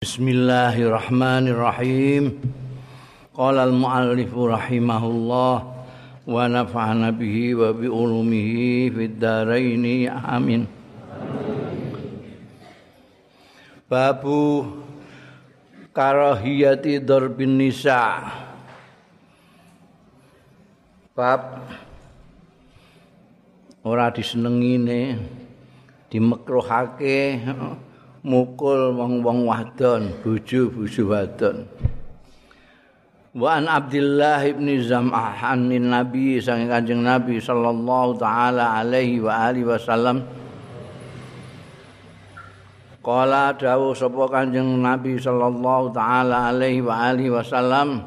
Bismillahirrahmanirrahim. Qala al-muallif rahimahullah wa nafa'ana bihi wa bi ulumihi fid dharain amin. Babu karahiyati darbin nisa. Bab ora disenengine dimekruhake mukul wong-wong wadon, bojo-bojo wadon. Wa an Abdullah ibn Zam'ah min Nabi sang Kanjeng Nabi sallallahu taala alaihi wa alihi wasallam. Kala dawuh sapa Kanjeng Nabi sallallahu taala alaihi wa alihi wasallam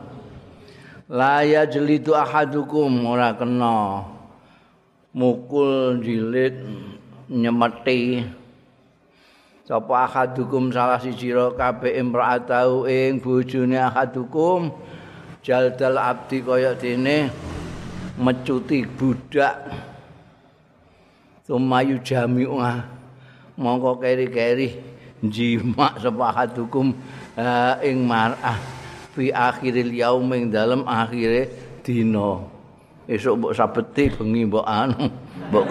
La yajlidu ahadukum ora kena. Mukul jilid nyemeti sapa ahadukum salah siji ro kabeh imraatau ing bojone ahadukum. Jaldal abdi kaya dene mecuti budak. Sumayu jami'u mongko keri-keri jimak sapa ahadukum ing mar'ah. Fi akhiril yaum ing dalem akhire dina. Esuk mbok sabeti bengi mbok anu mbok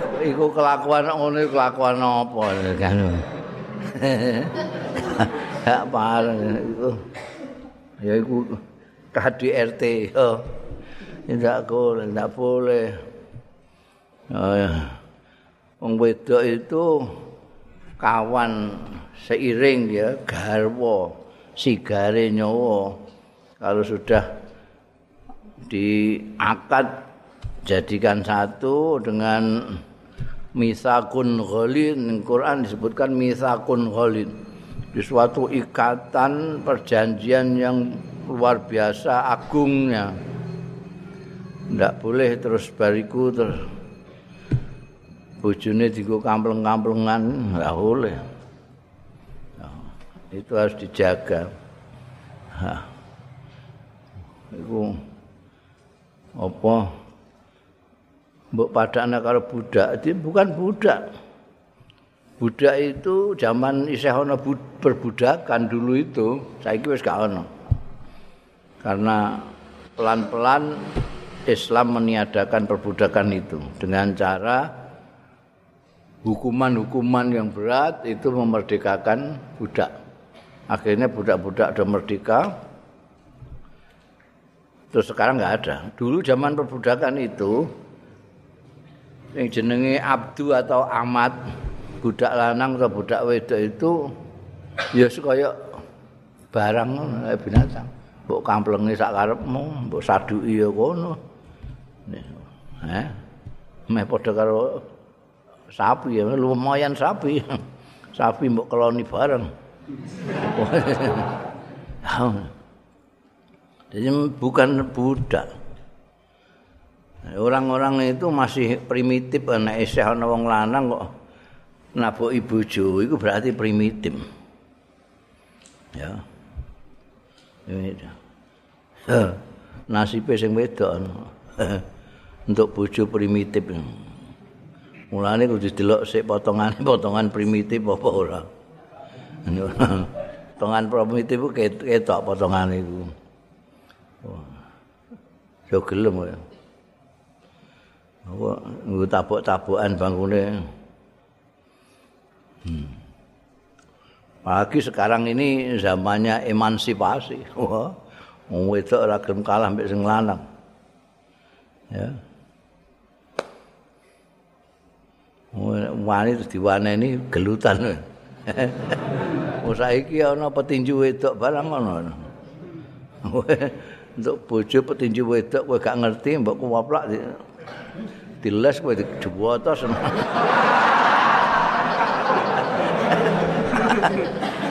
iku kelakuan ngono kelakuan apa kan? Hak pareng iku. Ya iku KDRT oh tidak boleh tidak boleh. Wong wedok itu kawan seiring ya garwa sigare nyawa. Kalau sudah diakad jadikan satu dengan misakun ghalin. Quran disebutkan misakun ghalin. Di suatu ikatan perjanjian yang luar biasa agungnya. Ndak boleh terus bariku terus bojone digo kampleng-kamplengan. Ndak boleh. Itu harus dijaga. Ha. itu apa mbok padane karo budak itu bukan budak. Budak itu zaman isih ana perbudakan dulu itu, saiki wis gak ana. Karena pelan-pelan Islam meniadakan perbudakan itu dengan cara hukuman-hukuman yang berat itu memerdekakan budak. Akhirnya budak-budak sudah merdeka. Terus sekarang nggak ada. Dulu zaman perbudakan itu yang jenenge abdu atau amat budak lanang atau budak wedok itu ya kaya barang binatang. Mbok kamplenge sak karepmu mbok saduki ya kono. Eh meh padha karo sapi ya lumayan sapi. Sapi mbok keloni bareng. Jadi bukan budak Orang-orang itu masih primitif anak isih ana wong lanang kok naboki bojo itu berarti primitif. Ya. Nasibe sing wedok untuk bojo primitif. Mulane kudu delok sik potongan potongan primitif apa ora. Potongan primitif ku ketok potongane iku. Yo gelem ya. Apa nggo tabuk-tabukan bangkune. Hmm. Pagi sekarang ini zamannya emansipasi. Wah, wong wedok ora gelem kalah mbek sing lanang. Ya. Wani terus diwaneni gelutan. Oh saiki ana petinju wedok barang ngono. Untuk bojo petinju wedok kowe gak ngerti mbok kuwaplak diles kowe dijuwoto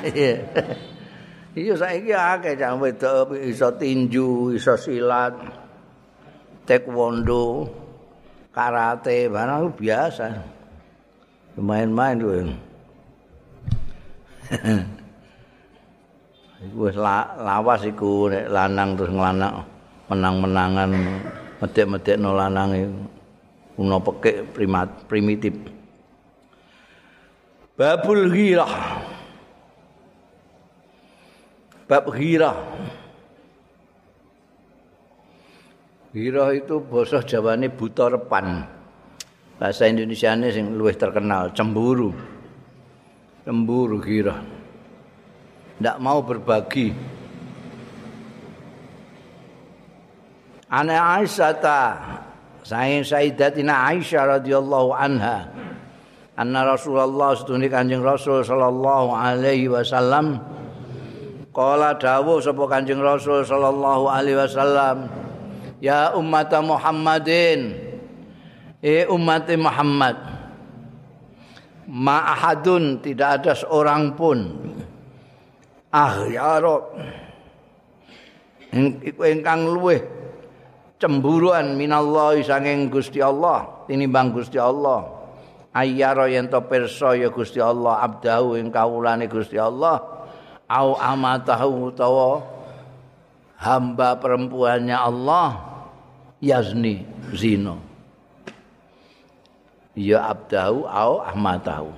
Iya. Iya saiki akeh cah wedok iso tinju, iso silat, taekwondo, karate, barang biasa. Main-main kowe. Iku lawas iku nek lanang terus nglanang menang-menangan medek-medekno lanang iku. kuno pekek primat primitif. Babul ghirah. Bab ghirah. Ghirah itu bahasa jawane buta repan. Bahasa Indonesia ini yang lebih terkenal cemburu. Cemburu ghirah. Tidak mau berbagi Ana Aisyah ta. Sayin Sayyidatina Aisyah radhiyallahu anha. Anna Rasulullah sedune Kanjeng Rasul sallallahu alaihi wasallam. Qala dawuh sapa Kanjeng Rasul sallallahu alaihi wasallam ya umat Muhammadin e umat Muhammad ma ahadun tidak ada seorang pun. Ah ya rob luweh cemburuan minallahi sanging Gusti Allah tinimbang Gusti Allah. Ayyara yen to pirsa ya Gusti Allah abdahu ing kawulane Gusti Allah. Au amatahu utawa hamba perempuannya Allah yazni zina. Ya abdahu au amatahu.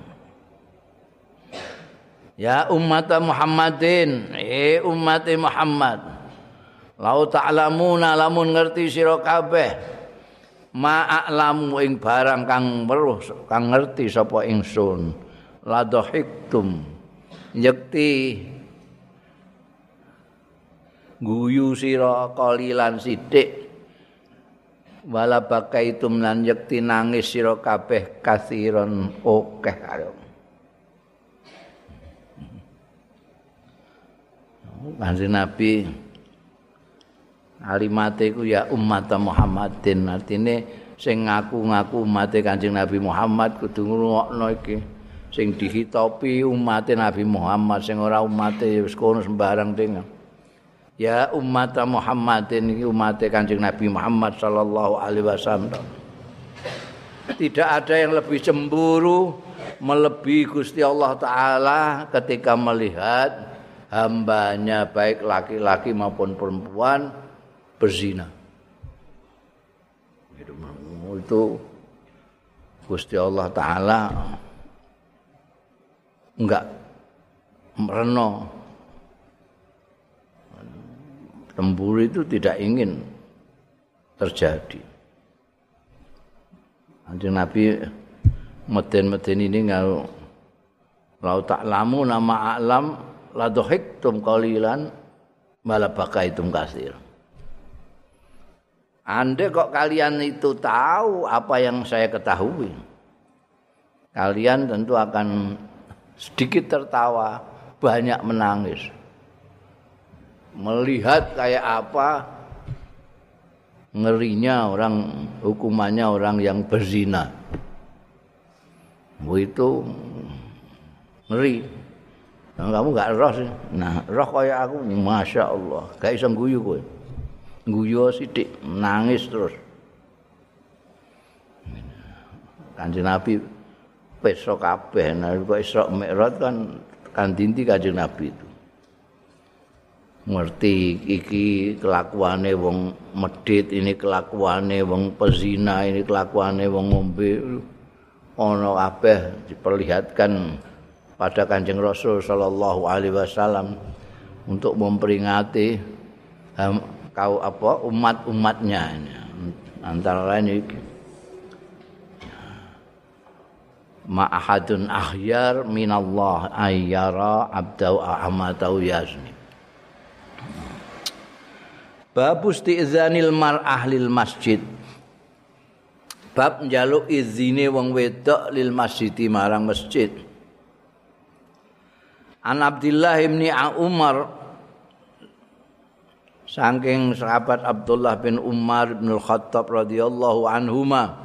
Ya umat Muhammadin eh umat Muhammad Lau ta'lamuna lamun ngerti sira kabeh. Ma'alamu ing barang kang weruh kang ngerti sapa ingsun. Ladhiktum yekti guyu sira kalilan sithik wala bakaitum lan yekti nangis sira kabeh kasiron akeh karo Kanjeng Nabi Alimate iku ya umat Muhammadin. Artine sing ngaku-ngaku umat Kanjeng Nabi Muhammad kudu ngrungokno iki. Sing dihitopi umat Nabi Muhammad sing ora umat wis kono sembarang ding ya umat Muhammadin iki umat Kanjeng Nabi Muhammad sallallahu alaihi wasallam. Tidak ada yang lebih cemburu melebihi Gusti Allah taala ketika melihat hambanya baik laki-laki maupun perempuan berzina. Itu Gusti Allah Ta'ala enggak mereno. Tembur itu tidak ingin terjadi. Nanti Nabi meden-meden ini kalau lau ta'lamu nama a'lam la dohiktum qalilan malah bakaitum kasir. Anda kok kalian itu tahu apa yang saya ketahui. Kalian tentu akan sedikit tertawa, banyak menangis. Melihat kayak apa ngerinya orang hukumannya orang yang berzina. Itu ngeri. Kamu gak roh sih. Nah, roh kayak aku, masya Allah, gak bisa guyu gue. Guyo sithik nangis terus. Kanjeng Nabi besok kabeh. Kok Isra Mi'raj kan kan dinti Kanjeng Nabi itu. Ngerti iki kelakuane wong medit ini kelakuane wong pezina ini kelakuane wong ngombe. Ana kabeh diperlihatkan pada Kanjeng Rasul sallallahu alaihi wasallam untuk memperingati kau apa umat-umatnya. Ini antara lain iki. Ma ahadun ahyar minallah ayyara abdau ahamatau yazni. Bab isti'zanil mar ahlil masjid. Bab njaluk izine wong wedok lil masjid marang masjid. An Abdullah bin Umar saking sahabat Abdullah bin Umar bin Khattab radhiyallahu anhuma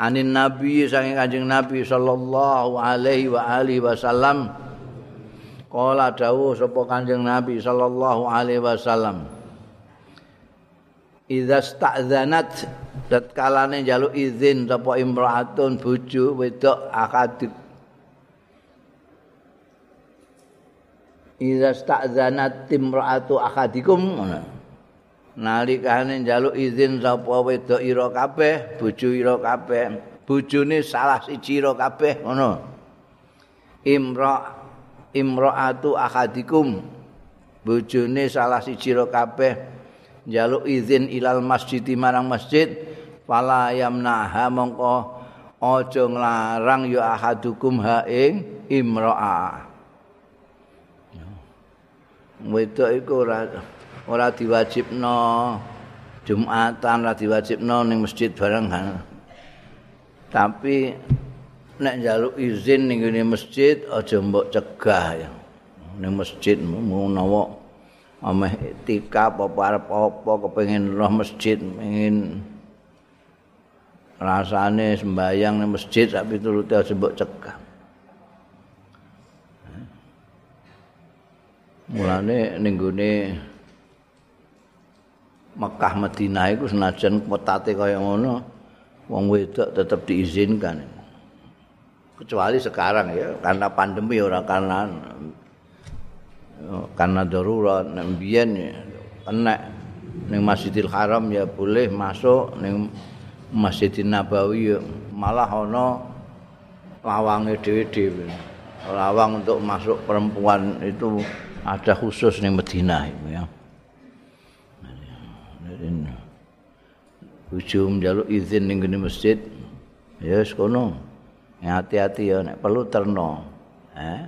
anin nabi saking kanjeng nabi sallallahu alaihi wa alihi wasallam qala dawuh sapa kanjeng nabi sallallahu alaihi wasallam idza sta'zanat dat kalane njaluk izin sapa imraatun bojo wedok akadik Iza sta'zanat timra'atu akadikum Nalikane njaluk izin sapa wedok ira kabeh, bojo ira kabeh, bojone salah siji ira kabeh ngono. imra imraatu ahadikum bojone salah siji ro kabeh. Njaluk izin ilal masjid marang masjid. Fala yamnaha mongko aja nglarang ya ahadukum ha ing imraa wedok iku ora ora diwajibno Jumatan ora diwajibno ning masjid bareng tapi nek njaluk izin ning ngene masjid aja mbok cegah ya. Ning masjid menawa ameh tika apa arep apa kepengin roh masjid pengin rasane sembayang ning masjid tapi turuti aja mbok cegah mulane ning gone Mekah Madinah iku senajan ketate kaya ngono wong wedok tetap diizinkan. Kecuali sekarang ya karena pandemi orang karena karena darurat nembian ya kena neng Masjidil Haram ya boleh masuk neng Masjidil Nabawi ya malah ono lawangnya dewi-dewi lawang untuk masuk perempuan itu ada khusus neng Madinah ya. ujung jaluk izin ning gene masjid. Ya wis kono. Hati-hati ya nek perlu terno. Eh?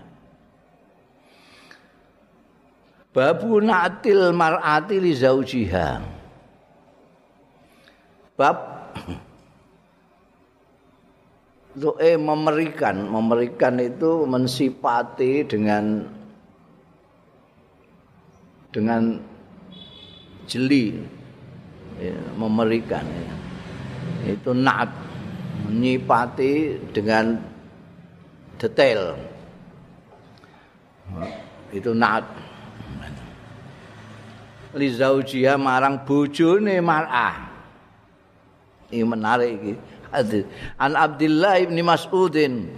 Babu natil mar'ati li zaujiha. Bab Zoe memberikan, memberikan itu mensipati dengan dengan jeli ya, memberikan ya. itu naat menyipati dengan detail. Itu naat. Li zaujia marang bojone mar'ah. Ini menarik iki. An Abdullah bin Mas'udin.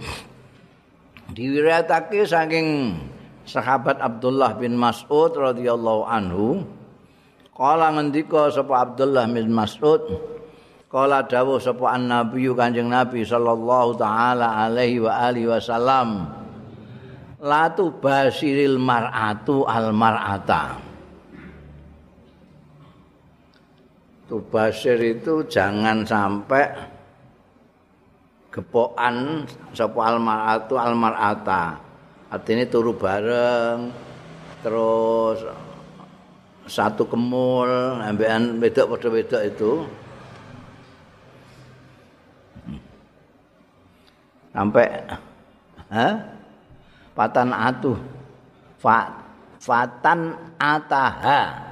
Diwiratake saking sahabat Abdullah bin Mas'ud radhiyallahu anhu Kala ngendika sapa Abdullah bin Mas'ud? Kala dawuh sapa an-nabi Kanjeng Nabi sallallahu taala alaihi wa alihi wasallam La tu basiril mar'atu al mar'ata. Tu basir itu jangan sampai gepokan sapa al mar'atu al artinya turu bareng terus satu kemul ambekan wedok padha wedok itu. Sampai ha patan atu. Fa fatan ataha.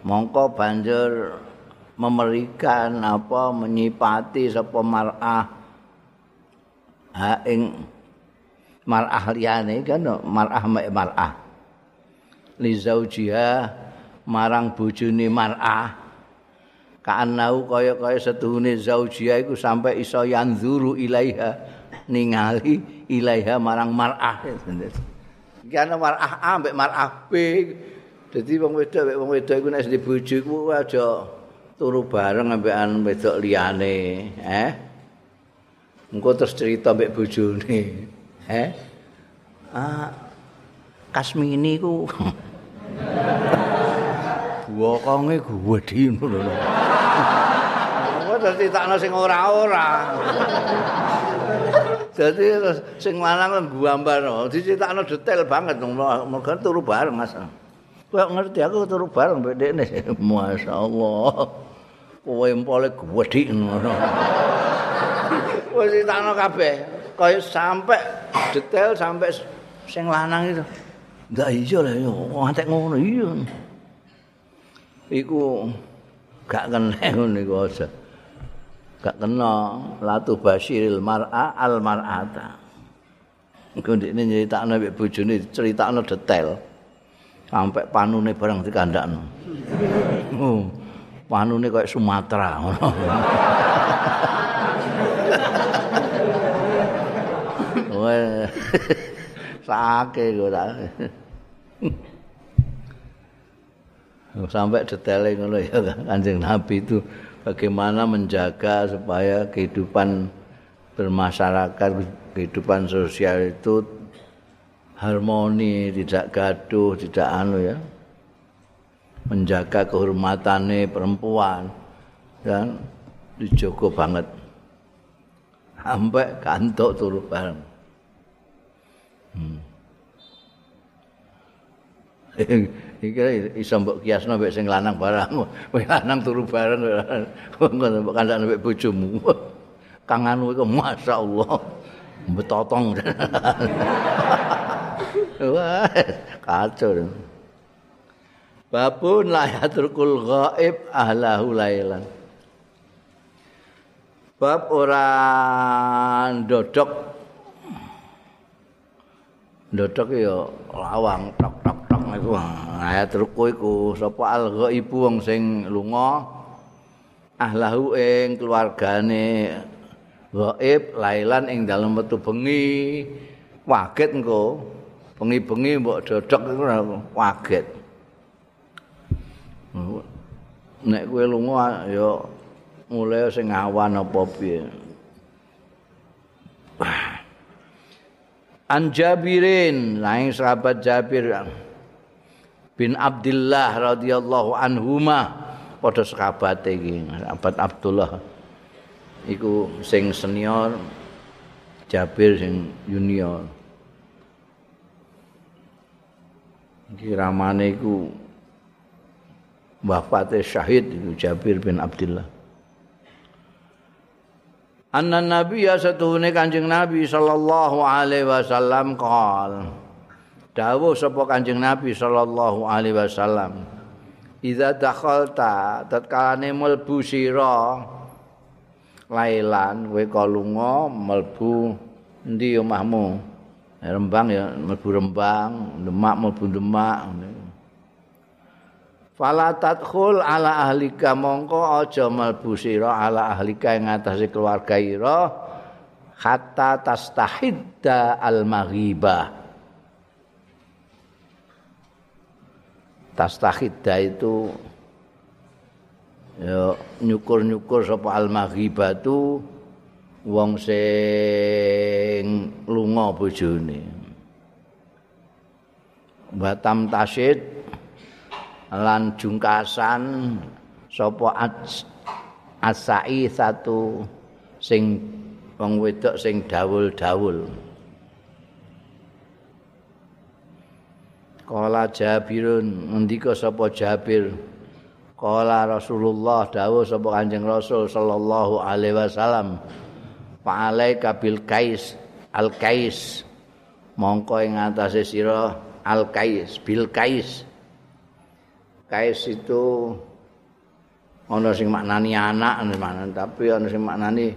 Mongko banjur memberikan apa menyipati sapa mar'ah. Ha ing mar'ah liyane kan mar'ah mar'ah. Li zaujiha marang bojone mar'ah. Kaanau kaya-kaya setuhune zaujiha iku sampai iso yanzuru ilaiha ningali ilaiha marang mar'ah. Iki ana mar'ah A mbek mar'ah B. Dadi wong wedok mbek wong wedok iku nek sedhi bojo iku aja turu bareng ambekan wedok liyane eh? Engko terus cerita mbek bojone eh ah kasmini ku Wokonge gedhi ngono lho. Apa dadi takno sing ora-ora. Dadi sing lanang nggambar diceritakno detail banget mergo turu bareng Mas. Kowe ngerti aku turu bareng mbek dekne. Masyaallah. Kowe empole gedhi ngono. Wis ditakno kabeh. Kaya sampai detail sampai sing lanang itu. Ndak iya lah yo, antek ngono iya. Iku gak kena ngono iku aja. Gak kena latu basyiril mar'a al mar'ata. Iku ndekne nyeritakno mek bojone ceritakno detail. Sampai panune barang dikandakno. Oh, panune kayak Sumatera ngono. Sake kok sampai detailnya ngono ya Kanjeng Nabi itu bagaimana menjaga supaya kehidupan bermasyarakat kehidupan sosial itu harmoni, tidak gaduh, tidak anu ya. Menjaga kehormatannya perempuan dan dijogo banget. Sampai kantok turu bareng. Hmm. Iki iso mbok kiasno mbek sing lanang barang. Wong lanang turu bareng ngono mbok kandhane mbek bojomu. Kang anu iku masyaallah. Betotong. Wah, kacau. Babun layatul ghaib ahlahu lailan. Bab orang dodok dodok ya lawang tok tok tok iku ayat ruku iku. Sapa al ghaibu wong sing lunga? Ahlahu ing keluargane ghaib lailan ing dalem metu bengi. Waget engko. Bengi-bengi mbok dodok iku waget. Nek kowe lunga ya mulai sing awan apa piye An Jabirin, lain sahabat Jabir bin Abdullah radhiyallahu anhuma padha sahabat iki, sahabat Abdullah. Iku sing senior, Jabir sing junior. Iki ramane iku syahid Jabir bin Abdullah. Anna Nabi ya satuhune Kanjeng Nabi sallallahu alaihi wasallam qol. Dawuh sapa Kanjeng Nabi sallallahu alaihi wasallam. Idza dakhalta tatkalane mlebu sira lailan kowe kalunga mlebu endi omahmu? Rembang ya mlebu Rembang, Demak mlebu Demak. Fala tadkhul ala ahlika mongko aja mlebu sira ala ahlika ing ngatasé keluarga ira hatta tastahidda al maghiba. Tastahidda itu ya nyukur-nyukur sapa al maghiba tu wong sing lunga bojone. Batam tasid lan jungkasan sapa asai satu sing wong wedok sing dawul-dawul. Kala Jabirun ngendika sapa Jabir? Kala Rasulullah dawuh sapa Kanjeng Rasul sallallahu alaihi wasallam Fa'alaika bil kais al kais. Mongko ing atase sira al kais bil kais kais itu ana sing maknani anak ana tapi ana sing maknani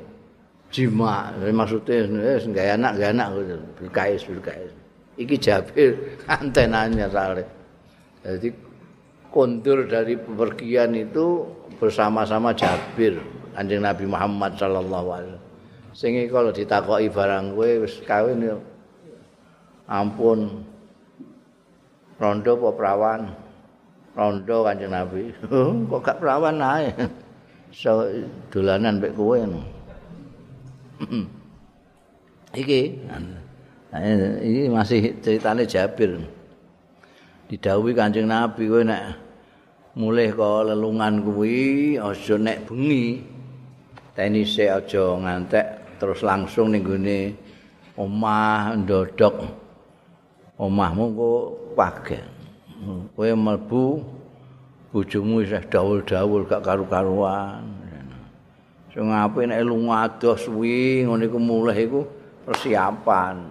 jima. Maksudnya wis gawe anak gawe anak bil kais bil kais. Iki jabir antenanya soalnya jadi kontur dari pepergian itu bersama-sama Jabir anjing Nabi Muhammad sallallahu alaihi wasallam. Sing kalau ditakoki barang kowe wis kawin ampun. Rondo apa perawan rondo kanjeng Nabi. Kok gak perawan ae. So dolanan mek kowe. iki iki masih ceritane Jabir. Didhawuhi Kanjeng Nabi kowe nek mulih kok lelungan kuwi aja nek bengi tenise aja ngantek terus langsung ning gone omah ndodok omahmu kok pagi kowe mlebu bojomu wis dawul-dawul gak karu-karuan. Sing apik nek lunga adoh suwi ngene iku mulih iku persiapan.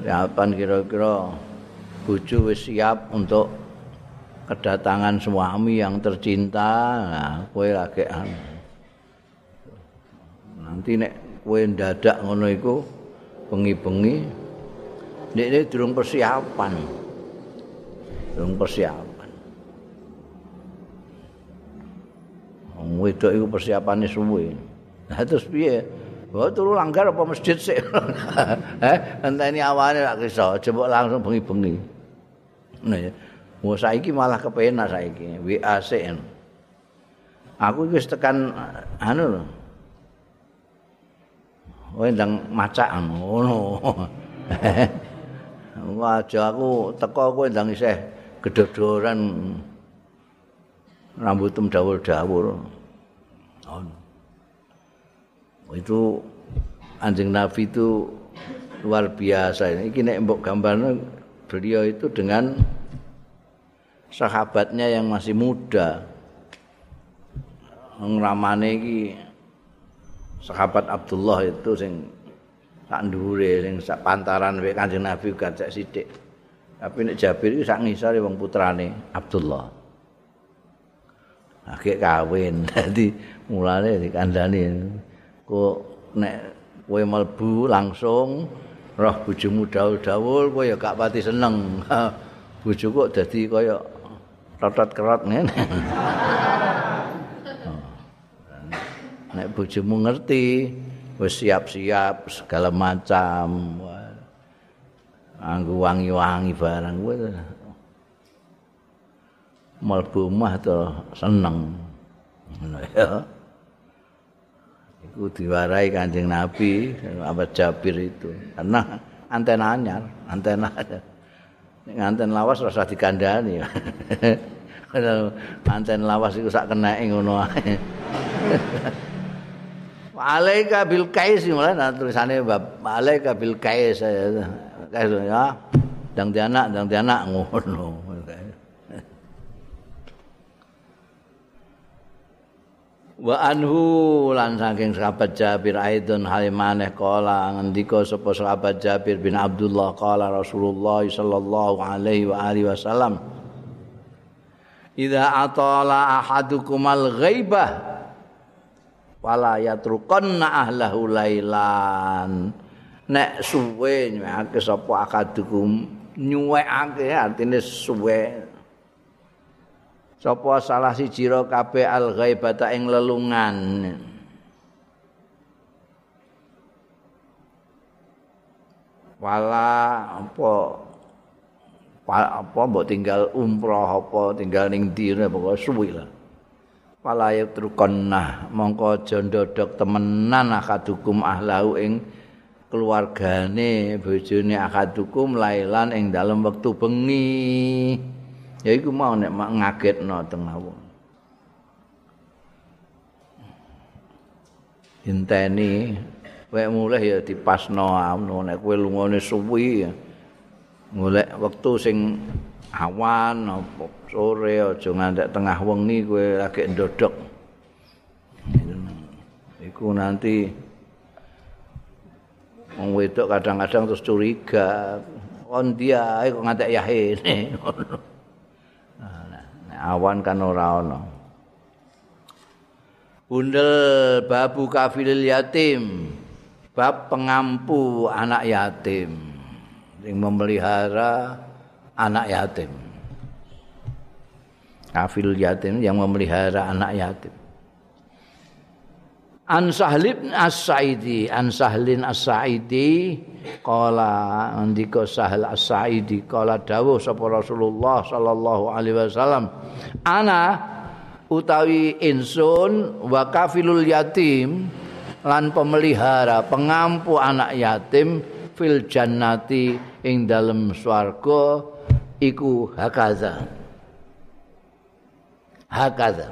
Persiapan kira-kira bojo wis siap untuk kedatangan suami yang tercinta. Nah, kowe lagi Nanti nek kowe ndadak ngono iku bengi-bengi Nek ini durung persiapan. Durung persiapan. Wong wedok iku persiapane suwe. Nah terus piye? Oh turu langgar apa masjid sih? eh, enteni awane lak iso, coba langsung bengi-bengi. Nah ya. Wah saiki malah kepenak saiki, WA Aku wis tekan anu lho. kowe ndang macak ngono wajah aku teko kowe ndang isih gedodoran rambutem dawul-dawul itu anjing nabi itu luar biasa ini. Nek mbok gambarnya beliau itu dengan sahabatnya yang masih muda. Ngramane iki sahabat Abdullah itu sing sak ndure sing sak pantaran wek Kanjeng Nabi gacek sithik. Tapi nek Jabir iki sak ngisore wong putrane Abdullah. Akhir kawin, dadi mulane dikandani kok nek kowe mlebu langsung roh bojomu daul-daul kowe ya gak pati seneng. Bojo kok dadi kaya totot kerot ngene. nek bojomu ngerti wis siap-siap segala macam. Anggo wangi-wangi barang kuwi mlebu omah to seneng. Ya. Iku diwarai Kanjeng Nabi Abad Jabir itu. Karena antena anyar antena nek anten lawas rasa dikandani. Anten lawas iku sak keneke ngono ae Alaika bil kais mulai nah, tulisannya bab alaika bil kais ya. Kais ya. Dang di anak, dang di anak ngono. Wa anhu lan saking sahabat Jabir aidon halimaneh kala ngendika sapa sahabat Jabir bin Abdullah kala Rasulullah sallallahu alaihi wa alihi wasallam Idza atala ahadukumal ghaibah wala yatruqanna ahlahu lailan. Nek suwe nyuwake sapa akadukum nyuwekake artine suwe. Sapa salah siji ro kabeh al ghaibata ing lelungan. Wala apa apa mbok tinggal umroh apa tinggal ning dine pokoke suwi lah Walayat trukonna mongko aja ndodok temenan akadukum ahlau ing keluargane bojone akadukum lailan ing dalem wektu bengi. Ya iku mau nek ngagetno tengah wong inteni wek mulih ya dipasno anu nek kowe lungone suwi golek wektu sing awan apa sore aja ngantek tengah wengi kowe lagi ndodok. Iku nanti wong wedok kadang-kadang terus curiga kon dia kok ngantek yahe? Nah, awan kan ora ana bundel babu kafilil yatim bab pengampu anak yatim. Yang memelihara anak yatim. Kafil yatim yang memelihara anak yatim. An Sahlib As-Sa'idi, An Sahlin As-Sa'idi qala andika Sahl As-Sa'idi qala dawuh sapa Rasulullah sallallahu alaihi wasallam ana utawi insun wa kafilul yatim lan pemelihara pengampu anak yatim fil jannati ing dalem swarga iku hakaza. Hakaza.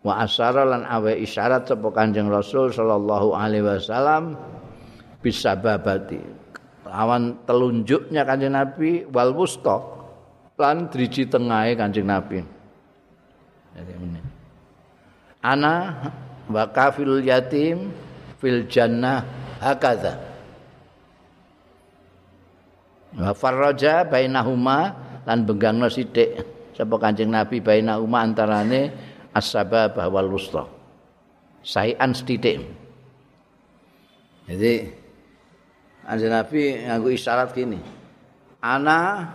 Wa asyara lan awe isyarat sapa Kanjeng Rasul sallallahu alaihi wasallam bisa babati. Lawan telunjuknya Kanjeng Nabi wal wusta lan driji tengahe Kanjeng Nabi. Ana wa kafil yatim fil jannah hakaza wa farraja bainahuma lan benggangno sithik sapa Kanjeng Nabi bainahuma antarane as-sabab wal wusta sayan sithik. Jadi Kanjeng Nabi nganggo isyarat gini. Ana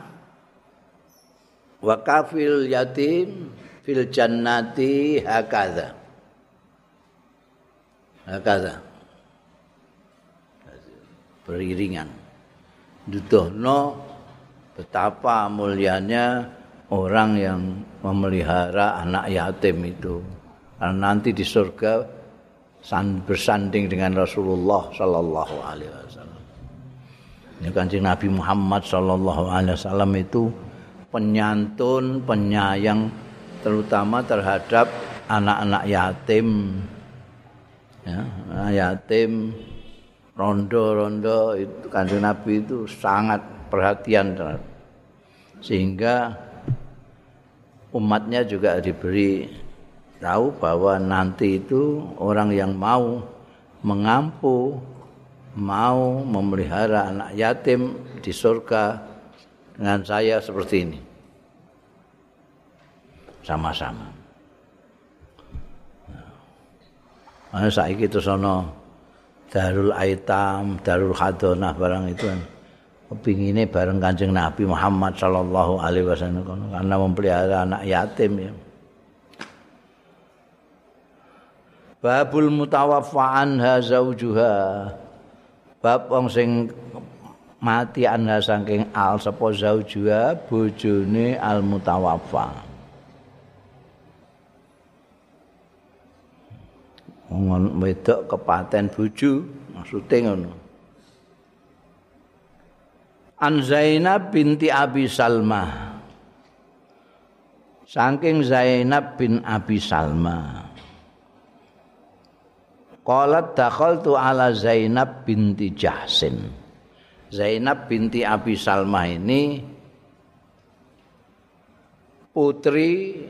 wa kafil yatim fil jannati hakadha. Hakadha. Beriringan dudono betapa mulianya orang yang memelihara anak yatim itu. Karena nanti di surga bersanding dengan Rasulullah sallallahu alaihi wasallam. Ini kanjeng Nabi Muhammad sallallahu alaihi wasallam itu penyantun, penyayang terutama terhadap anak-anak yatim. Ya, anak yatim rondo-rondo itu kanjeng Nabi itu sangat perhatian sehingga umatnya juga diberi tahu bahwa nanti itu orang yang mau mengampu, mau memelihara anak yatim di surga dengan saya seperti ini. Sama-sama. Nah, saiki itu sono Darul Aitam, Darul Khadonah barang itu kan. Kepingine bareng Kanjeng Nabi Muhammad sallallahu alaihi wasallam karena memelihara anak yatim ya. babul mutawaffa anha zaujuha bab wong sing mati anha saking al sapa zaujuha bojone al mutawaffa wong wedok kepaten bojo maksude ngono. An Zainab binti Abi Salma Saking Zainab bin Abi Salma Qalat dakhaltu ala Zainab binti Jahsin. Zainab binti Abi Salma ini putri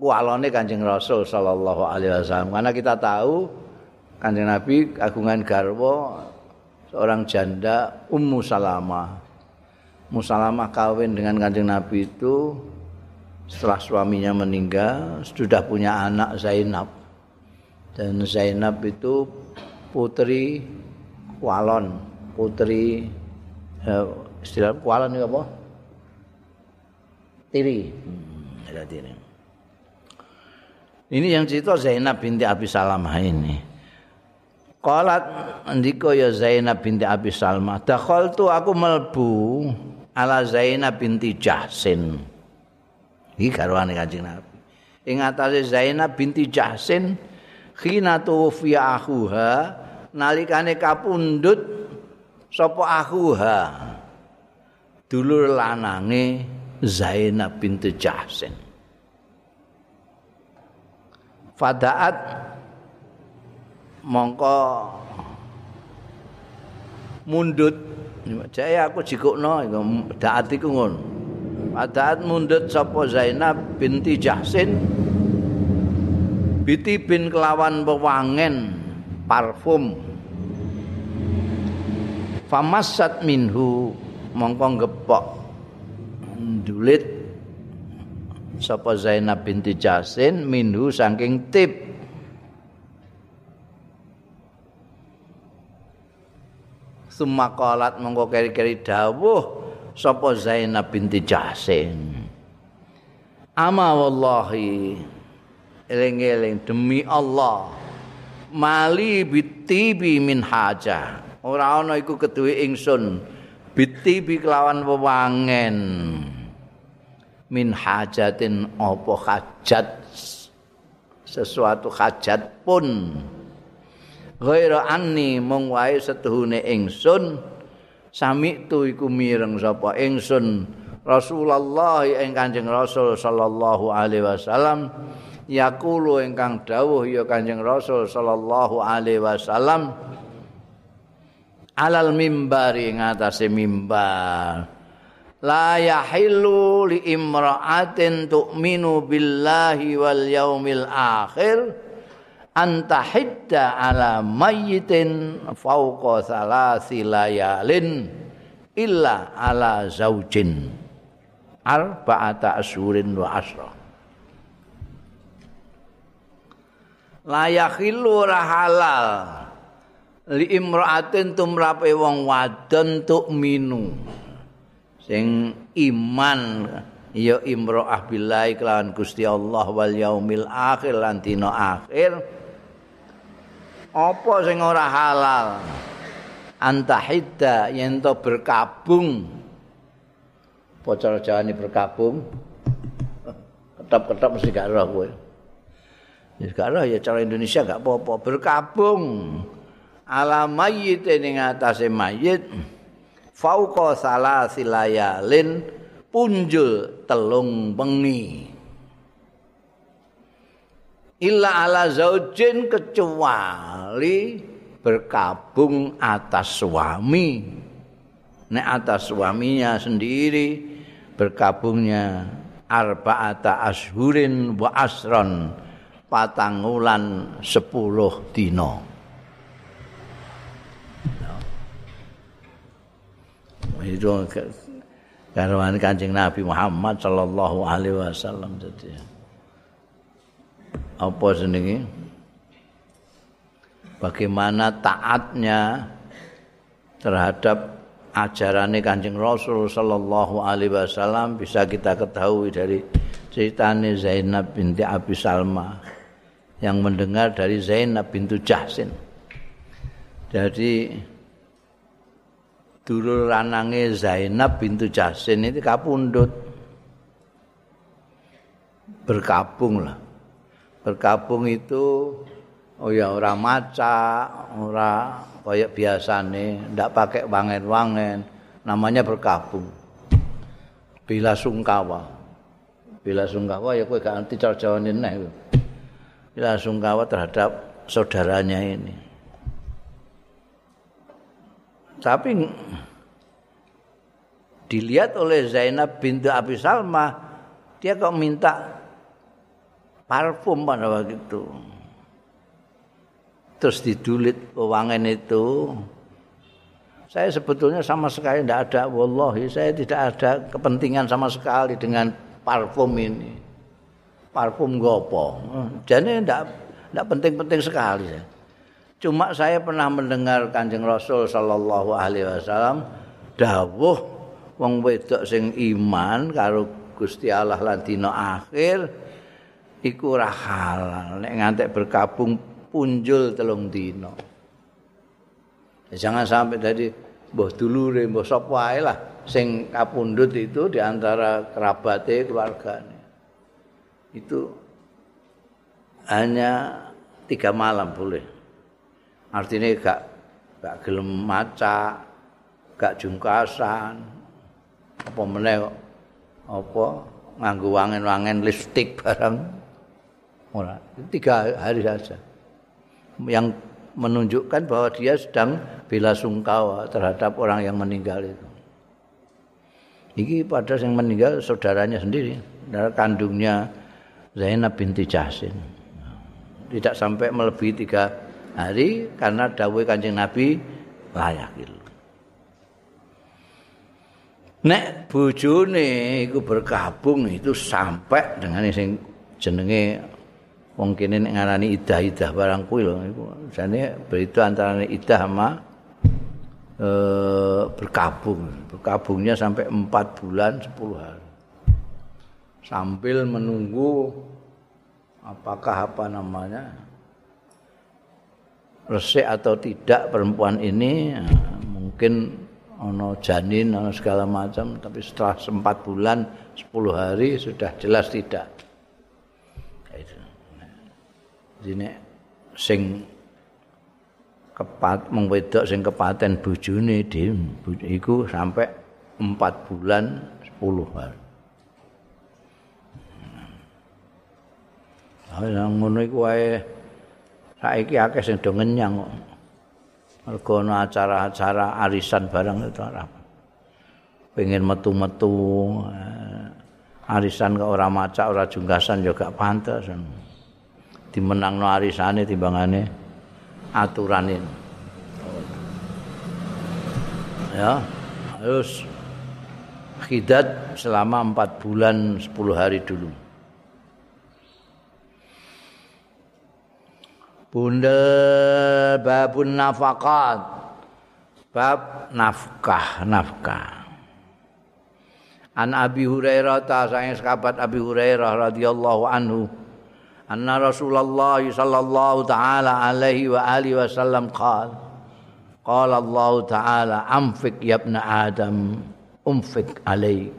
walone Kanjeng Rasul sallallahu alaihi wasallam. Karena kita tahu Kanjeng Nabi kagungan garwa seorang janda Ummu Salamah. Ummu Salamah kawin dengan Kanjeng Nabi itu setelah suaminya meninggal sudah punya anak Zainab. dan Zainab itu putri Walon, putri eh, istilah Walon itu apa? Tiri. Hmm, ada tiri. Ini yang cerita Zainab binti Abi Salamah ini. Qalat ndika ya Zainab binti Abi Salmah, dakhaltu aku melbu ala Zainab binti Jahsin. Iki garwane Kanjeng Nabi. Ing atase Zainab binti Jahsin khina tuwfiya akhuha nalikane kapundhut sapa akhuha dulur lanange Zainab binti Jahsin Fadaat mongko mundut. Jaya aku jikukno daat iku ngono. Fadaat mundut sapa Zainab binti Jahsin biti bin kelawan pewangen parfum. Famasat minhu mongko gepok dulit sapa Zainab binti Jasin minhu saking tip sumakalat mongko keri-keri dawuh sapa Zainab binti Jasin. Ama wallahi eling-eling demi Allah mali bitibi min haja. Ora ana iku keduwe ingsun bitibi kelawan wewangen min hajatin apa hajat? Sesuatu hajat pun. Ghaira anni mung wae setuhune ingsun. Sami tu iku mireng sapa ingsun? Rasulullah ing Kanjeng Rasul sallallahu alaihi wasallam. Yaqulu ingkang dawuh ya Kanjeng Rasul sallallahu alaihi wasallam alal mimbari ngatasé mimbar la yahillu li imra'atin tu'minu billahi wal yaumil akhir anta hidda ala mayyitin fauqa salasi layalin illa ala zaujin arba'ata asyurin wa asra layakhilu ora halal li imraatin tumrape wong wadon tuk minu sing iman ya imraah billahi kelawan Gusti Allah wal yaumil akhir lan dina akhir. Apa sing ora halal? Antahidda yen to berkabung. Cara jawane berkabung? Ketap-ketap mesti gak ora kowe. Ya sekarang ya cara Indonesia gak apa-apa. Berkabung. Ala mayyit ning atase mayit fauqa salasilayalin punjul telung bengi. Illa ala zaujin kecuali berkabung atas suami. Nek atas suaminya sendiri berkabungnya arba'ata ashurin wa asron patangulan sepuluh dino itu karuan kancing Nabi Muhammad sallallahu alaihi wasallam jadi apa senengi bagaimana taatnya terhadap ajaran Kanjeng Rasul sallallahu alaihi wasallam bisa kita ketahui dari ceritanya Zainab binti Abi Salma yang mendengar dari Zainab bintu Jahsin. Jadi dulu ranange Zainab bintu Jahsin itu kapundut. Berkabung lah. Berkabung itu oh ya orang maca, orang kayak biasane, ndak pakai wangen-wangen, namanya berkabung. Bila sungkawa. Bila sungkawa ya kowe gak ngerti cara. Bila sungkawa terhadap saudaranya ini. Tapi dilihat oleh Zainab bintu Abi Salma, dia kok minta parfum pada waktu itu. Terus didulit wangen itu. Saya sebetulnya sama sekali tidak ada, wallahi saya tidak ada kepentingan sama sekali dengan parfum ini. parfum gopo. Jadi tidak tidak penting-penting sekali. Cuma saya pernah mendengar Kanjeng Rasul sallallahu alaihi wasallam dawuh wong wedok sing iman karo Gusti Allah lan dina akhir iku ora halal nek ngantek berkabung punjul telung dina. Jangan sampai tadi mbah dulure mbah sapa wae lah sing kapundhut itu di antara kerabatnya keluarganya. itu hanya tiga malam boleh. Artinya gak gak gelem maca, gak jungkasan, apa meneh apa nganggo wangen-wangen lipstick barang. Ora, tiga hari saja. Yang menunjukkan bahwa dia sedang bela sungkawa terhadap orang yang meninggal itu. Ini pada yang meninggal saudaranya sendiri, saudara kandungnya Zainab binti Jahsin. Tidak sampai melebihi tiga hari karena dawai kancing Nabi layak itu. Nek bojone iku berkabung itu sampai dengan sing jenenge wong kene nek ngarani idah-idah barang kuwi lho iku jane berita antara idah sama e, berkabung. Berkabungnya sampai empat bulan sepuluh hari. sambil menunggu apakah apa namanya resik atau tidak perempuan ini mungkin ono janin ono segala macam tapi setelah sempat bulan sepuluh hari sudah jelas tidak. Ini sing kepat mengwedok sing kepaten bojone dim iku sampai empat bulan sepuluh hari. Lah ngono iku wae saiki akeh sing do ngenyang kok. Mergo ana acara-acara arisan barang itu ora. Pengen metu-metu eh, arisan kok ora macak ora jungkasan juga pantes. Dimenangno arisane timbangane aturan ini. Ya, harus khidat selama empat bulan sepuluh hari dulu. Bunda babun nafakat. Bab nafkah, nafkah. An Abi Hurairah ta sayang sahabat Abi Hurairah radhiyallahu anhu. Anna Rasulullah sallallahu taala alaihi wa alihi wasallam qala Qala Allah taala amfik ya ibn Adam umfik alaik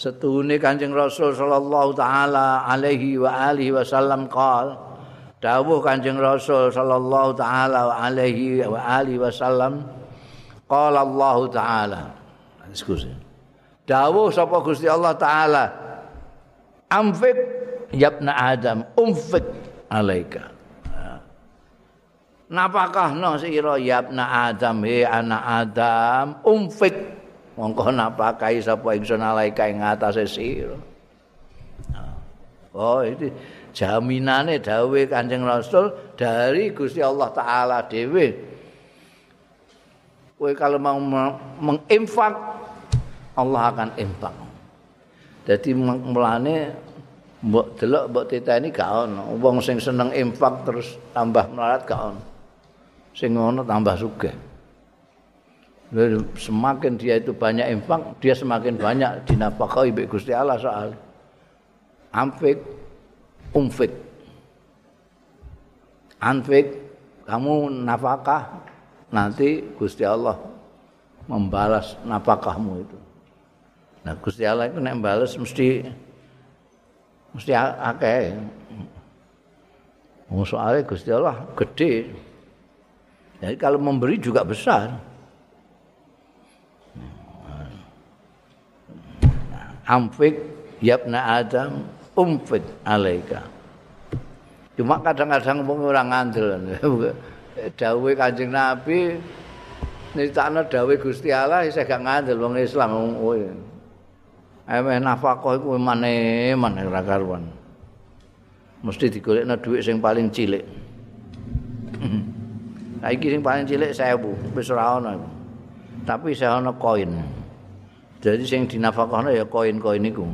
Setuhune Kanjeng Rasul sallallahu taala alaihi wa alihi wasallam qol dawuh Kanjeng Rasul sallallahu taala alaihi wa alihi wasallam qala Allah taala. Ekskusi. Dawuh sapa Gusti Allah taala? Amfik yabna Adam umfik alaika. Napakahno sira yabna Adam he anak Adam umfik mongko napakahi sapa ingsun alaika ing atase sira. Oh itu jaminane dawuh Kanjeng Rasul dari Gusti Allah taala dhewe. Kowe kalau mau menginfak Allah akan infak. Jadi mulane mbok delok mbok titeni gak ono. Wong sing seneng infak terus tambah melarat gak ono. Sing ngono tambah sugih. Semakin dia itu banyak infak, dia semakin banyak dinafkahi oleh Gusti Allah soal. Amfik, umfik. Anfik, kamu nafkah, nanti Gusti Allah membalas nafkahmu itu. Nah, Gusti Allah itu nek balas mesti mesti akeh. Soalnya Gusti Allah gede. Jadi kalau memberi juga besar. Amfik yabna Adam umfik alaika. Cuma kadang-kadang wong ora ngandel. Dawuhe Kanjeng Nabi nyritakno dawuhe Gusti Allah isih gak ngandel wong Islam kowe. Emeh nafkah iku mane mane ora karuan. Mesti digolekno dhuwit sing paling cilik. Saiki sing paling cilik 1000, wis ora ana. Tapi saya ana koin. Jadi sing dinafakahno ya koin-koin iku.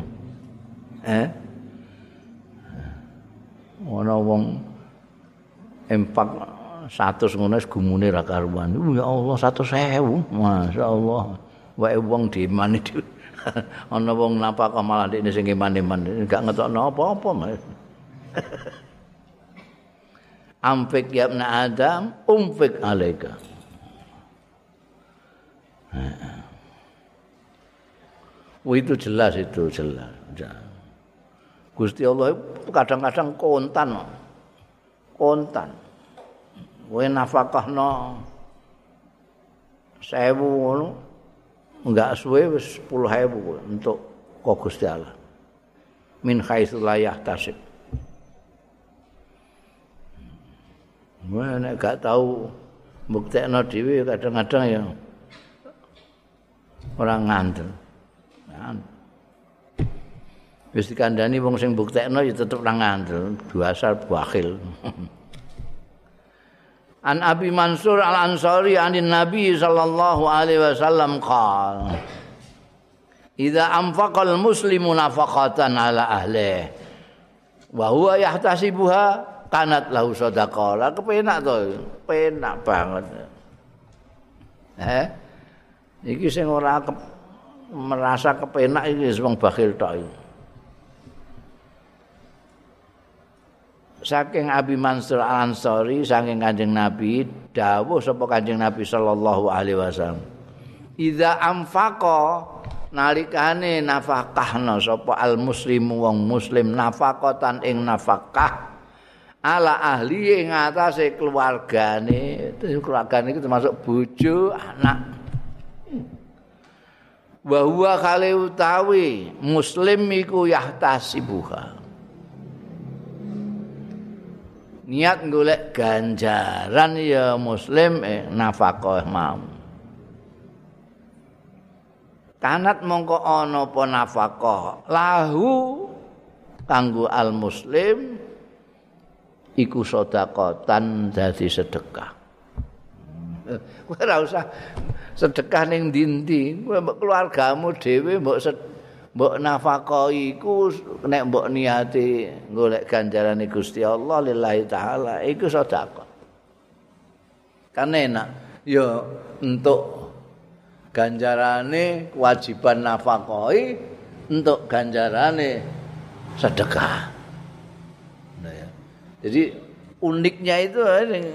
Eh? Ana wong empat satu ngono gumune ra karuan. Ya Allah 100.000. Masyaallah. Wae wong dimani di ana wong napakah malah dene sing iman-iman gak ngetokno apa-apa. Amfik ya Adam, umfik alaika. Oh, itu jelas itu jelas. Gusti Allah kadang-kadang kontan. Kontan. Kowe nafkahno sewu ngono enggak suwe wis 10.000 untuk kok Gusti Allah. Min haitsu la yahtasib. Wah, nek gak tahu mbuktekno dhewe kadang-kadang ya orang ngandel. Wis dikandani wong sing mbuktekno ya tetep ora ngandel, dasar bakhil. An Abi Mansur Al Ansari anin Nabi sallallahu alaihi wasallam qala Idza anfaqal muslimu nafaqatan ala ahlihi wa huwa yahtasibuha kanat lahu sedekah. Lah kepenak to, penak banget. Eh? Iki sing ora merasa kepenak iki wong bakhil tok iki. Saking Abi Mansur Al-Ansari saking Kanjeng Nabi dawuh sapa Kanjeng Nabi sallallahu alaihi wasallam. Idza anfaqa nalikane nafakahna sapa al muslimu wong muslim nafaqatan ing nafakah ala ahli ing atase keluargane keluargane itu termasuk bojo anak wa huwa kale utawi muslim iku yahtasibuha. Niat golek ganjaran ya muslim eh, nafkah mau. Kanat mongko ana apa nafkah? Lahu kanggo al muslim iku sedekatan dadi sedekah. Kowe ora usah sedekah ning ndi-ndi, kowe keluargamu dhewe mbok mbok nafkahi iku nek mbok niati golek ganjaran Gusti Allah lillahi taala iku sedekah. Kan enak ya untuk ganjarane kewajiban nafkahi untuk ganjarane sedekah. Jadi uniknya itu ning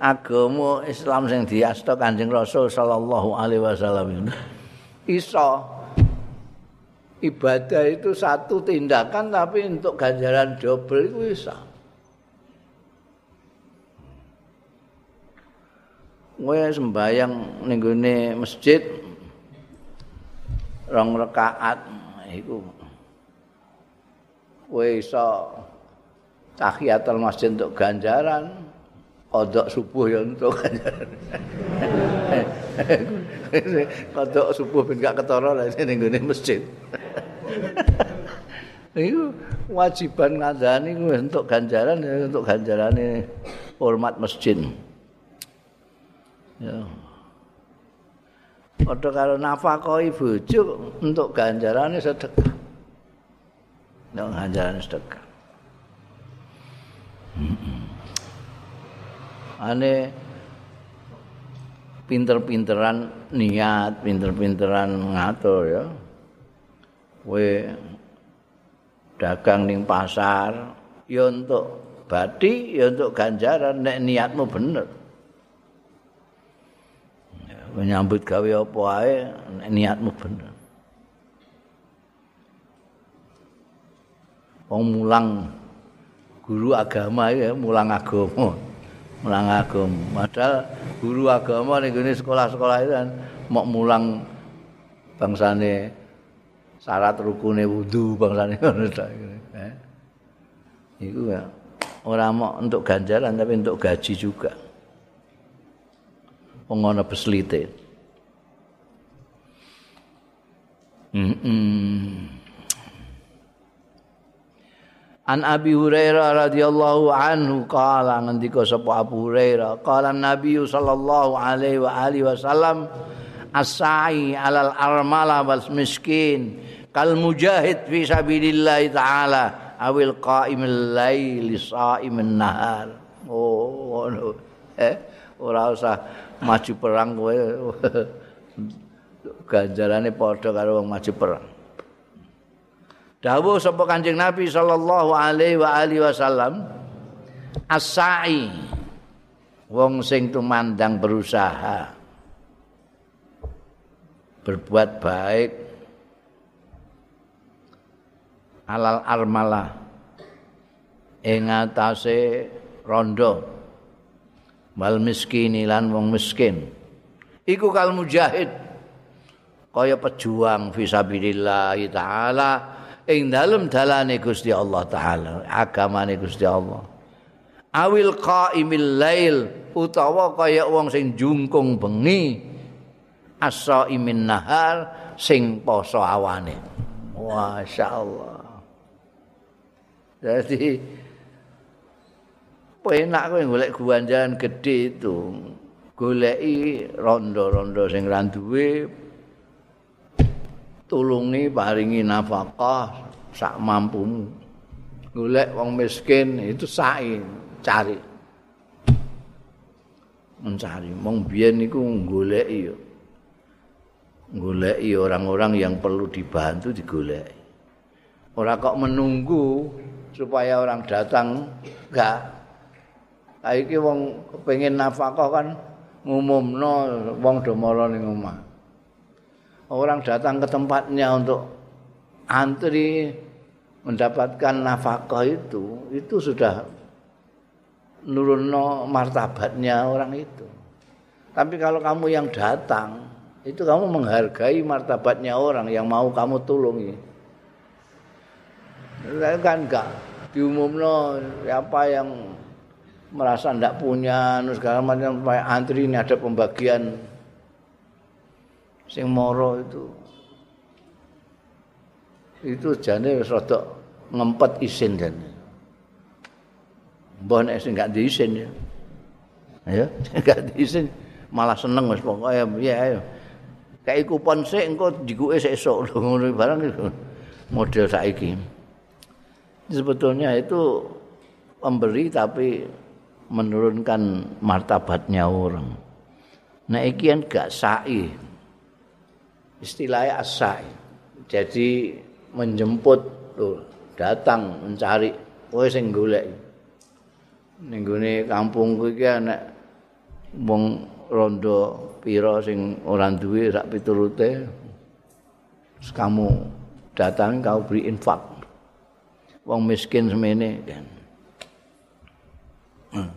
agama Islam sing diasta Kanjeng Rasul sallallahu alaihi wasallam. Iso. Ibadah itu satu tindakan tapi untuk ganjaran double itu bisa. Kowe sembayang ning masjid rong rakaat iku. Kowe iso tahiyatul masjid untuk ganjaran kodok subuh ya untuk ganjaran kodok subuh ben gak ketara lah ning masjid Iku wajiban ngandani kuwi untuk ganjaran ya untuk ganjarane hormat masjid. Ya. Padha karo nafkahi bojo untuk ganjarane sedekah. Nek ganjarane sedekah. Ane pinter-pinteran niat, pinter-pinteran ngatur ya. kowe dagang ning pasar ya untuk badi ya untuk ganjaran nek niatmu bener. Menyambut gawe apa ae nek niatmu bener. Wong mulang guru agama ya mulang agama mulang agama. Padahal guru agama ning sekolah-sekolah itu kan mau mulang bangsane syarat rukune wudu bangsane ngono ta. Eh? Iku ya. Ora mau untuk ganjaran tapi untuk gaji juga. Pengono beslite. Mm -mm. An Abi Hurairah radhiyallahu anhu qala ngendika sapa Abu Hurairah qala Nabi sallallahu alaihi wa alihi wasallam as-sa'i 'alal armala wal miskin kal mujahid fi sabilillah taala awil qa'imil laili sha'imin nahar. Oh ngono. Eh ora usah maju perang kowe. Ganjarane padha karo wong maju perang dawuh sapa kanjeng nabi sallallahu alaihi wa alihi wasallam as-sa'i wong sing tumandang berusaha berbuat baik alal armalah ing atase rondo wal miskini lan wong miskin. Iku kal mujahid kaya pejuang fisabilillah taala ing dalem dalane Gusti Allah taala agamane Gusti Allah awil qaimil lail utawa kaya wong sing jungkung bengi as-saimin nahar sing poso awane. Masyaallah. Jadi penak kowe golek guanjaran gedhe itu. Goleki rondo-rondo sing ra duwe tulungi paringi nafkah sak mampumu. Golek wong miskin itu sae cari. Mencari, mong biyen niku goleki yo. goleki orang-orang yang perlu dibantu digoleki. Ora kok menunggu supaya orang datang, enggak. Saiki wong kepengin nafkah kan ngumumno wong do mara ning omah. Orang datang ke tempatnya untuk antri mendapatkan nafkah itu, itu sudah nurunno martabatnya orang itu. Tapi kalau kamu yang datang, itu kamu menghargai martabatnya orang yang mau kamu tulungi. Kan enggak diumumno siapa yang merasa ndak punya segala macam antri ini ada pembagian sing moro itu. Itu jane wis rada ngempet isin dan. Mbah nek sing gak diisin ya. Ya gak diisin malah seneng wis pokoke ya ayo kayak kupon sik engko dikuke sesuk ngono barang model saiki. Sebetulnya itu pemberi tapi menurunkan martabatnya orang. Nah iki kan gak sa'i istilahnya asai jadi menjemput tuh datang mencari kowe sing golek ning kampung kuwi ana wong rondo pira sing ora duwe sak piturute kamu datang kau beri infak. Wong miskin semene kan. Hmm.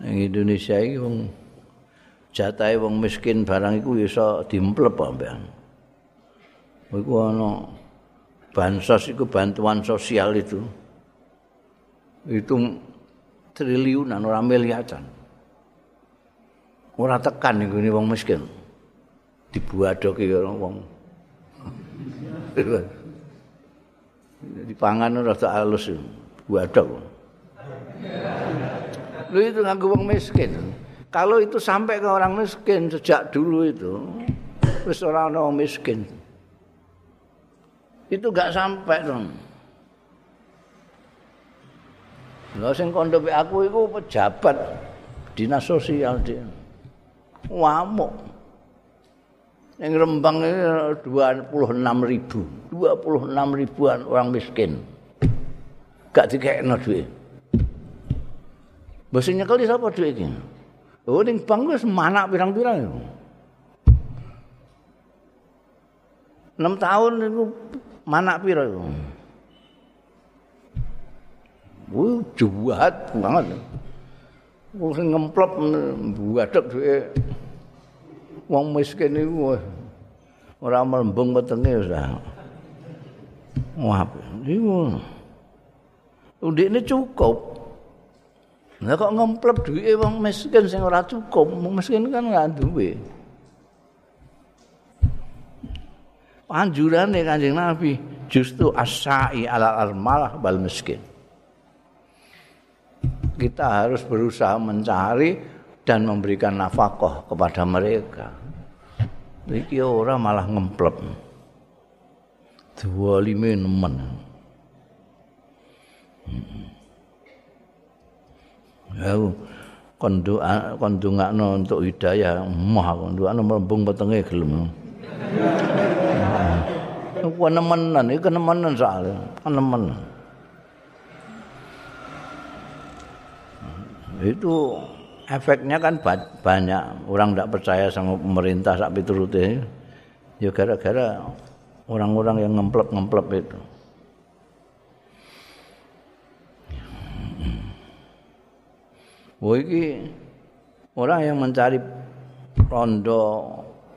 Indonesia iki wong jatahe wong miskin barang iku iso dimplep ambean. Iku ana bansos iku bantuan sosial itu. Itu triliunan ora miliaran. Ora tekan iku wong miskin. Dibuadoke karo wong. Dipangan ora tak halus. Buadok. Lu itu nganggo wong miskin. Kalau itu sampai ke orang miskin sejak dulu itu, terus orang orang miskin, itu gak sampai dong. Lha sing kondo aku itu pejabat dinas sosial dia. Wamuk. Yang Rembang ini 26 ribu. 26 ribuan orang miskin. Gak dikekno duit. Bos nyekel sapa duit ini? Oh ning bank wis manak pirang-pirang ya. 6 tahun itu manak pira itu. Wuh, jahat banget. Wong sing ngemplop buadek duwe wong miskin iku ora melembung wetenge wis. Wah, iku. Undine cukup. Lah kok ngemplep duwe wong miskin sing ora cukup, wong miskin kan ora duwe. Anjurane Kanjeng Nabi justru asai ala armalah bal miskin. Kita harus berusaha mencari dan memberikan nafkah kepada mereka. Iki ora malah ngemplep. Dua lima nemen. Hmm. Ya kon doa kon dongakno untuk hidayah, mah kon doakno mlembung wetenge gelem. Ku nemenan iki nemenan soal, nemen. Itu efeknya kan banyak orang tidak percaya sama pemerintah sak piturute ya gara-gara orang-orang yang ngemplep-ngemplep itu. Oh iki orang yang mencari rondo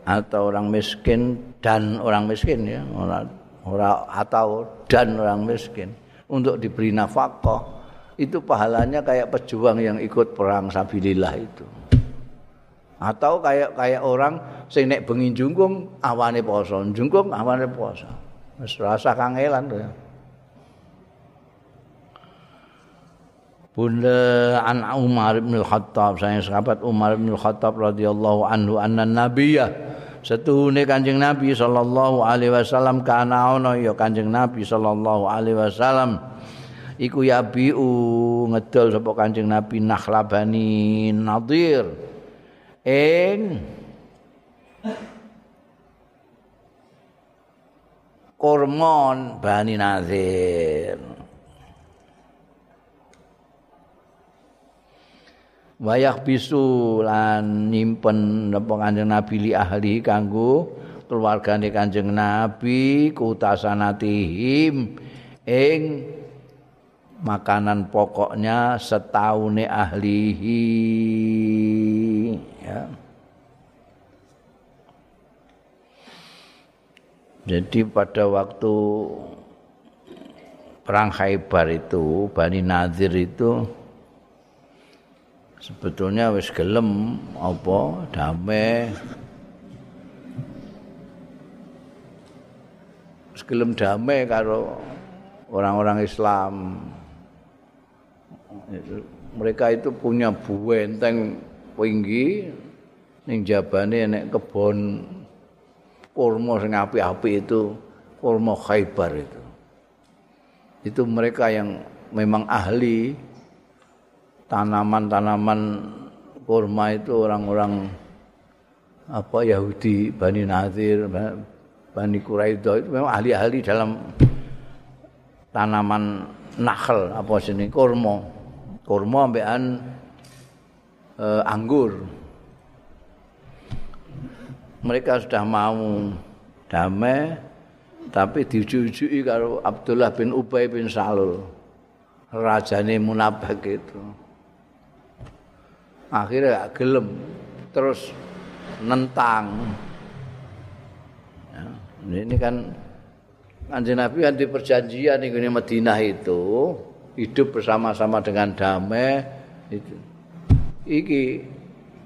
atau orang miskin dan orang miskin ya, orang orang atau dan orang miskin untuk diberi nafkah itu pahalanya kayak pejuang yang ikut perang sabilillah itu. Atau kayak kayak orang sing nek bengi jungkung awane poso, jungkung awane poso. Wis rasa kangelan tuh ya. Bunda an Umar bin Khattab saya sahabat Umar bin Khattab radhiyallahu anhu anna nabiyya setuhune Kanjeng Nabi sallallahu alaihi wasallam kana ono. Ya Kanjeng Nabi sallallahu alaihi wasallam. Iku ya biu ngedol sapa Kanjeng Nabi Nakhlabani Nadir. Ing Kormon Bani Nadir wayah bisu lan nyimpen napa Kanjeng Nabi li ahli kanggo keluargane Kanjeng Nabi kutasanatihim ing makanan pokoknya setahune ahlihi ya. Jadi pada waktu perang Khaybar itu Bani Nadir itu sebetulnya wis gelem apa damai. Wis gelem damai karo orang-orang Islam. Mereka itu punya buenteng tinggi ning jabane nek kebon kurma sing api-api itu kurma Khaybar itu. Itu mereka yang memang ahli tanaman-tanaman kurma itu orang-orang apa Yahudi Bani Nadir Bani Quraidah itu memang ahli-ahli dalam tanaman nakhl apa sini kurma. Kurma ambekan eh, anggur. Mereka sudah mau damai tapi diuji-uji karo Abdullah bin Ubay bin Salul rajane munafik itu akhirnya gak gelem terus nentang ya, ini kan Kanjeng Nabi kan di perjanjian di Madinah itu hidup bersama-sama dengan damai itu. Iki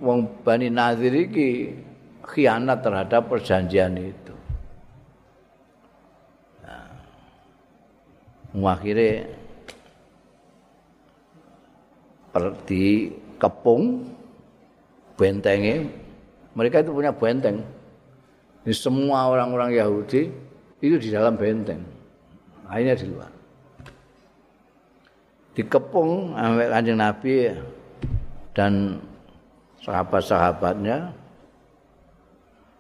wong Bani Nadir iki khianat terhadap perjanjian itu. Nah, akhirnya di kepung bentengnya mereka itu punya benteng. Ini semua orang-orang Yahudi itu di dalam benteng. Akhirnya di luar. Dikepung sampai kanjeng Nabi dan sahabat-sahabatnya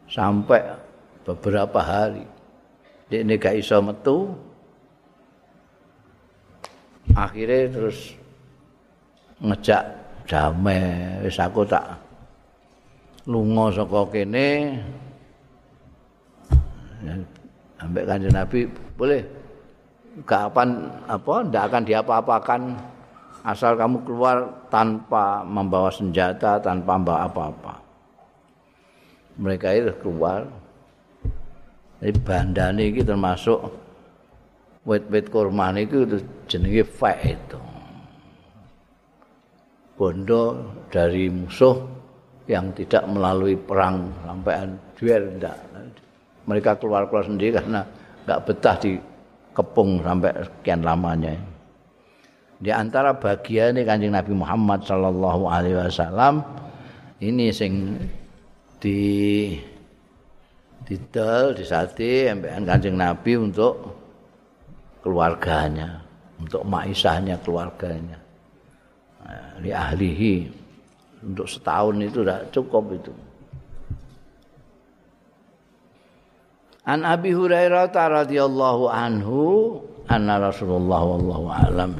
sampai beberapa hari. Dia ini gak iso metu. Akhirnya terus ngejak damai. Wis aku tak lunga saka kene. Sampai kanjeng Nabi boleh. Kapan apa ndak akan diapa-apakan. Asal kamu keluar tanpa membawa senjata tanpa membawa apa-apa. Mereka itu keluar. Dari bandane ini termasuk wet-wet kurma itu jenenge fek itu bondo dari musuh yang tidak melalui perang sampai duel enggak mereka keluar-keluar sendiri karena nggak betah di kepung sampai sekian lamanya. Di antara bagian ini kanjeng Nabi Muhammad Sallallahu Alaihi Wasallam ini sing di didel disati ambekan kanjeng Nabi untuk keluarganya, untuk maisahnya keluarganya, di ahlihi untuk setahun itu sudah cukup itu. An Abi Hurairah radhiyallahu anhu anna Rasulullah wallahu alam